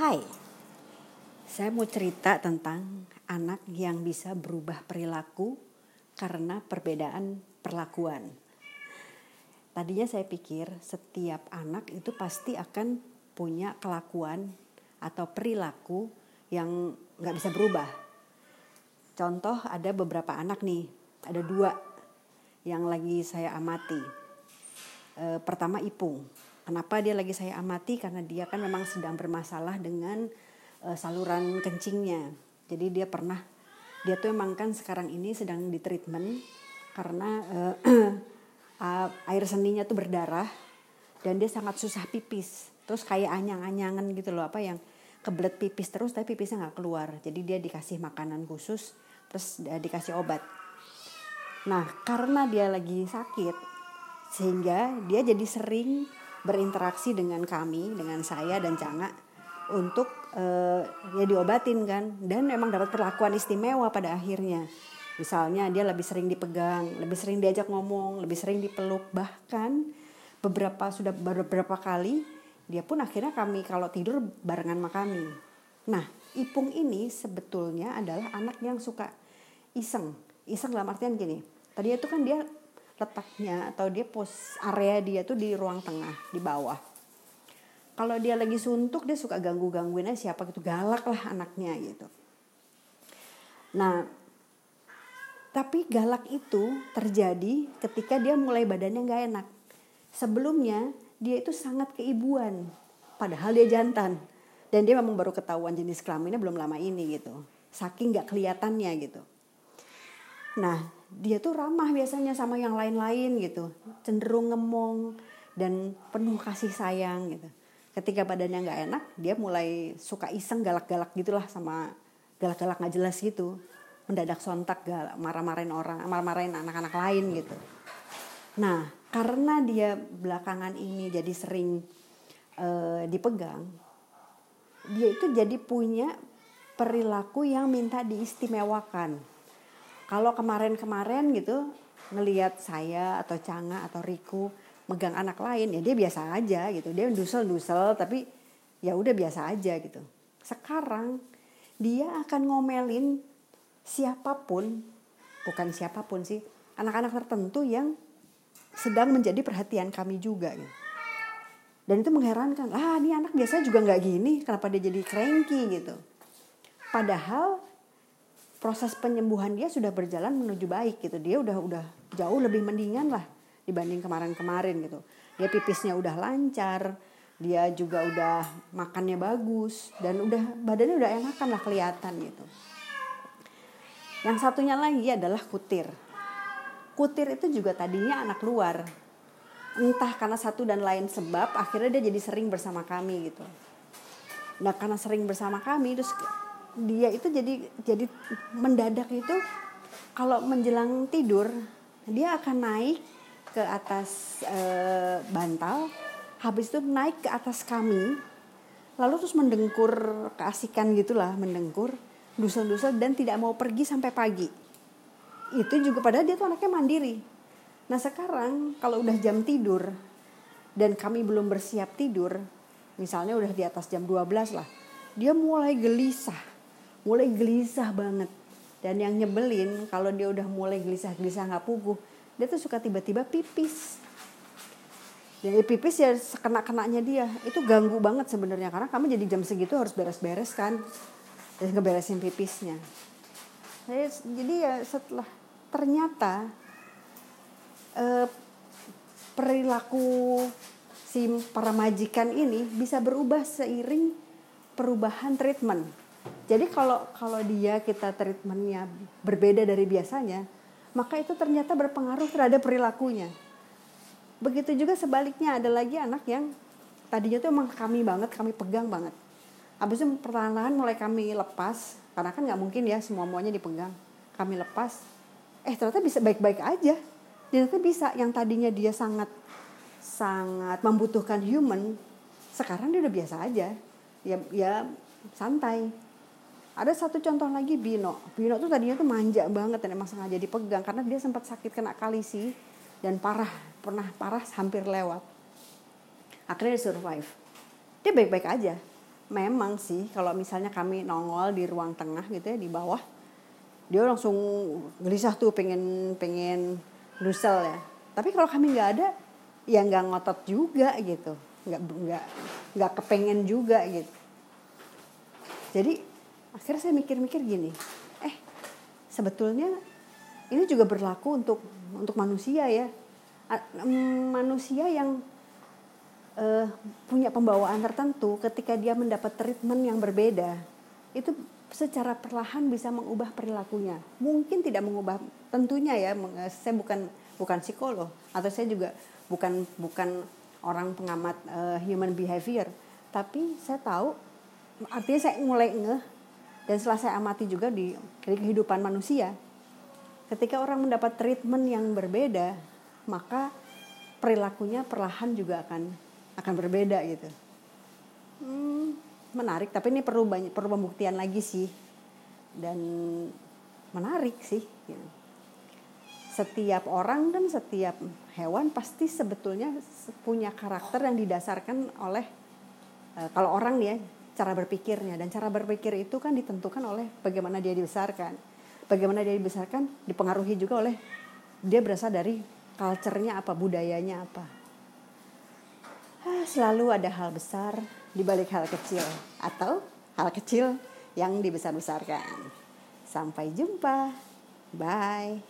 Hai, saya mau cerita tentang anak yang bisa berubah perilaku karena perbedaan perlakuan. Tadinya saya pikir setiap anak itu pasti akan punya kelakuan atau perilaku yang nggak bisa berubah. Contoh ada beberapa anak nih, ada dua yang lagi saya amati. E, pertama Ipung, Kenapa dia lagi saya amati? Karena dia kan memang sedang bermasalah dengan uh, saluran kencingnya. Jadi dia pernah, dia tuh emang kan sekarang ini sedang di treatment karena uh, uh, air seninya tuh berdarah dan dia sangat susah pipis. Terus kayak anyang-anyangan gitu loh apa yang kebelet pipis terus tapi pipisnya nggak keluar. Jadi dia dikasih makanan khusus terus dia dikasih obat. Nah karena dia lagi sakit sehingga dia jadi sering berinteraksi dengan kami, dengan saya dan Canga untuk uh, ya diobatin kan dan memang dapat perlakuan istimewa pada akhirnya. Misalnya dia lebih sering dipegang, lebih sering diajak ngomong, lebih sering dipeluk bahkan beberapa sudah beberapa kali dia pun akhirnya kami kalau tidur barengan sama kami. Nah, Ipung ini sebetulnya adalah anak yang suka iseng. Iseng dalam artian gini. Tadi itu kan dia letaknya atau dia pos area dia tuh di ruang tengah di bawah. Kalau dia lagi suntuk dia suka ganggu gangguin aja siapa gitu galak lah anaknya gitu. Nah tapi galak itu terjadi ketika dia mulai badannya nggak enak. Sebelumnya dia itu sangat keibuan padahal dia jantan. Dan dia memang baru ketahuan jenis kelaminnya belum lama ini gitu. Saking nggak kelihatannya gitu. Nah dia tuh ramah biasanya sama yang lain-lain gitu. Cenderung ngemong dan penuh kasih sayang gitu. Ketika badannya nggak enak dia mulai suka iseng galak-galak gitulah sama galak-galak nggak jelas gitu. Mendadak sontak galak marah-marahin orang marah-marahin anak-anak lain gitu. Nah karena dia belakangan ini jadi sering uh, dipegang dia itu jadi punya perilaku yang minta diistimewakan kalau kemarin-kemarin gitu ngelihat saya atau Canga atau Riku megang anak lain ya dia biasa aja gitu. Dia dusel-dusel tapi ya udah biasa aja gitu. Sekarang dia akan ngomelin siapa pun, bukan siapa pun sih, anak-anak tertentu yang sedang menjadi perhatian kami juga gitu. Dan itu mengherankan, ah ini anak biasa juga nggak gini, kenapa dia jadi cranky gitu. Padahal proses penyembuhan dia sudah berjalan menuju baik gitu. Dia udah udah jauh lebih mendingan lah dibanding kemarin-kemarin gitu. Dia pipisnya udah lancar dia juga udah makannya bagus dan udah badannya udah enakan lah kelihatan gitu. Yang satunya lagi adalah kutir. Kutir itu juga tadinya anak luar. Entah karena satu dan lain sebab akhirnya dia jadi sering bersama kami gitu. Nah karena sering bersama kami terus dia itu jadi jadi mendadak itu kalau menjelang tidur dia akan naik ke atas e, bantal habis itu naik ke atas kami lalu terus mendengkur keasikan gitulah mendengkur dusel-dusel dan tidak mau pergi sampai pagi. Itu juga padahal dia tuh anaknya mandiri. Nah sekarang kalau udah jam tidur dan kami belum bersiap tidur misalnya udah di atas jam 12 lah dia mulai gelisah mulai gelisah banget. Dan yang nyebelin kalau dia udah mulai gelisah-gelisah nggak puguh dia tuh suka tiba-tiba pipis. Jadi pipis ya kena kenanya dia. Itu ganggu banget sebenarnya karena kami jadi jam segitu harus beres-beres kan. Dan ngeberesin pipisnya. Jadi ya setelah ternyata eh, perilaku si para majikan ini bisa berubah seiring perubahan treatment jadi kalau kalau dia kita treatmentnya berbeda dari biasanya, maka itu ternyata berpengaruh terhadap perilakunya. Begitu juga sebaliknya ada lagi anak yang tadinya tuh emang kami banget, kami pegang banget. Habis itu perlahan-lahan mulai kami lepas, karena kan nggak mungkin ya semua-muanya dipegang. Kami lepas, eh ternyata bisa baik-baik aja. Ternyata bisa yang tadinya dia sangat sangat membutuhkan human, sekarang dia udah biasa aja. Ya ya santai ada satu contoh lagi Bino. Bino tuh tadinya tuh manja banget dan emang sengaja dipegang karena dia sempat sakit kena kalisi dan parah, pernah parah hampir lewat. Akhirnya dia survive. Dia baik-baik aja. memang sih kalau misalnya kami nongol di ruang tengah gitu ya di bawah dia langsung gelisah tuh pengen pengen dusel ya tapi kalau kami nggak ada ya nggak ngotot juga gitu nggak nggak nggak kepengen juga gitu jadi akhirnya saya mikir-mikir gini eh sebetulnya ini juga berlaku untuk untuk manusia ya. Manusia yang uh, punya pembawaan tertentu ketika dia mendapat treatment yang berbeda itu secara perlahan bisa mengubah perilakunya. Mungkin tidak mengubah tentunya ya saya bukan bukan psikolog atau saya juga bukan bukan orang pengamat uh, human behavior. Tapi saya tahu artinya saya mulai ngeh dan setelah saya amati juga di, di kehidupan manusia ketika orang mendapat treatment yang berbeda maka perilakunya perlahan juga akan akan berbeda gitu. Hmm, menarik, tapi ini perlu banyak perlu pembuktian lagi sih dan menarik sih. Gitu. Setiap orang dan setiap hewan pasti sebetulnya punya karakter yang didasarkan oleh uh, kalau orang ya cara berpikirnya dan cara berpikir itu kan ditentukan oleh bagaimana dia dibesarkan. Bagaimana dia dibesarkan dipengaruhi juga oleh dia berasal dari culture-nya apa, budayanya apa selalu ada hal besar di balik hal kecil atau hal kecil yang dibesar-besarkan. Sampai jumpa. Bye.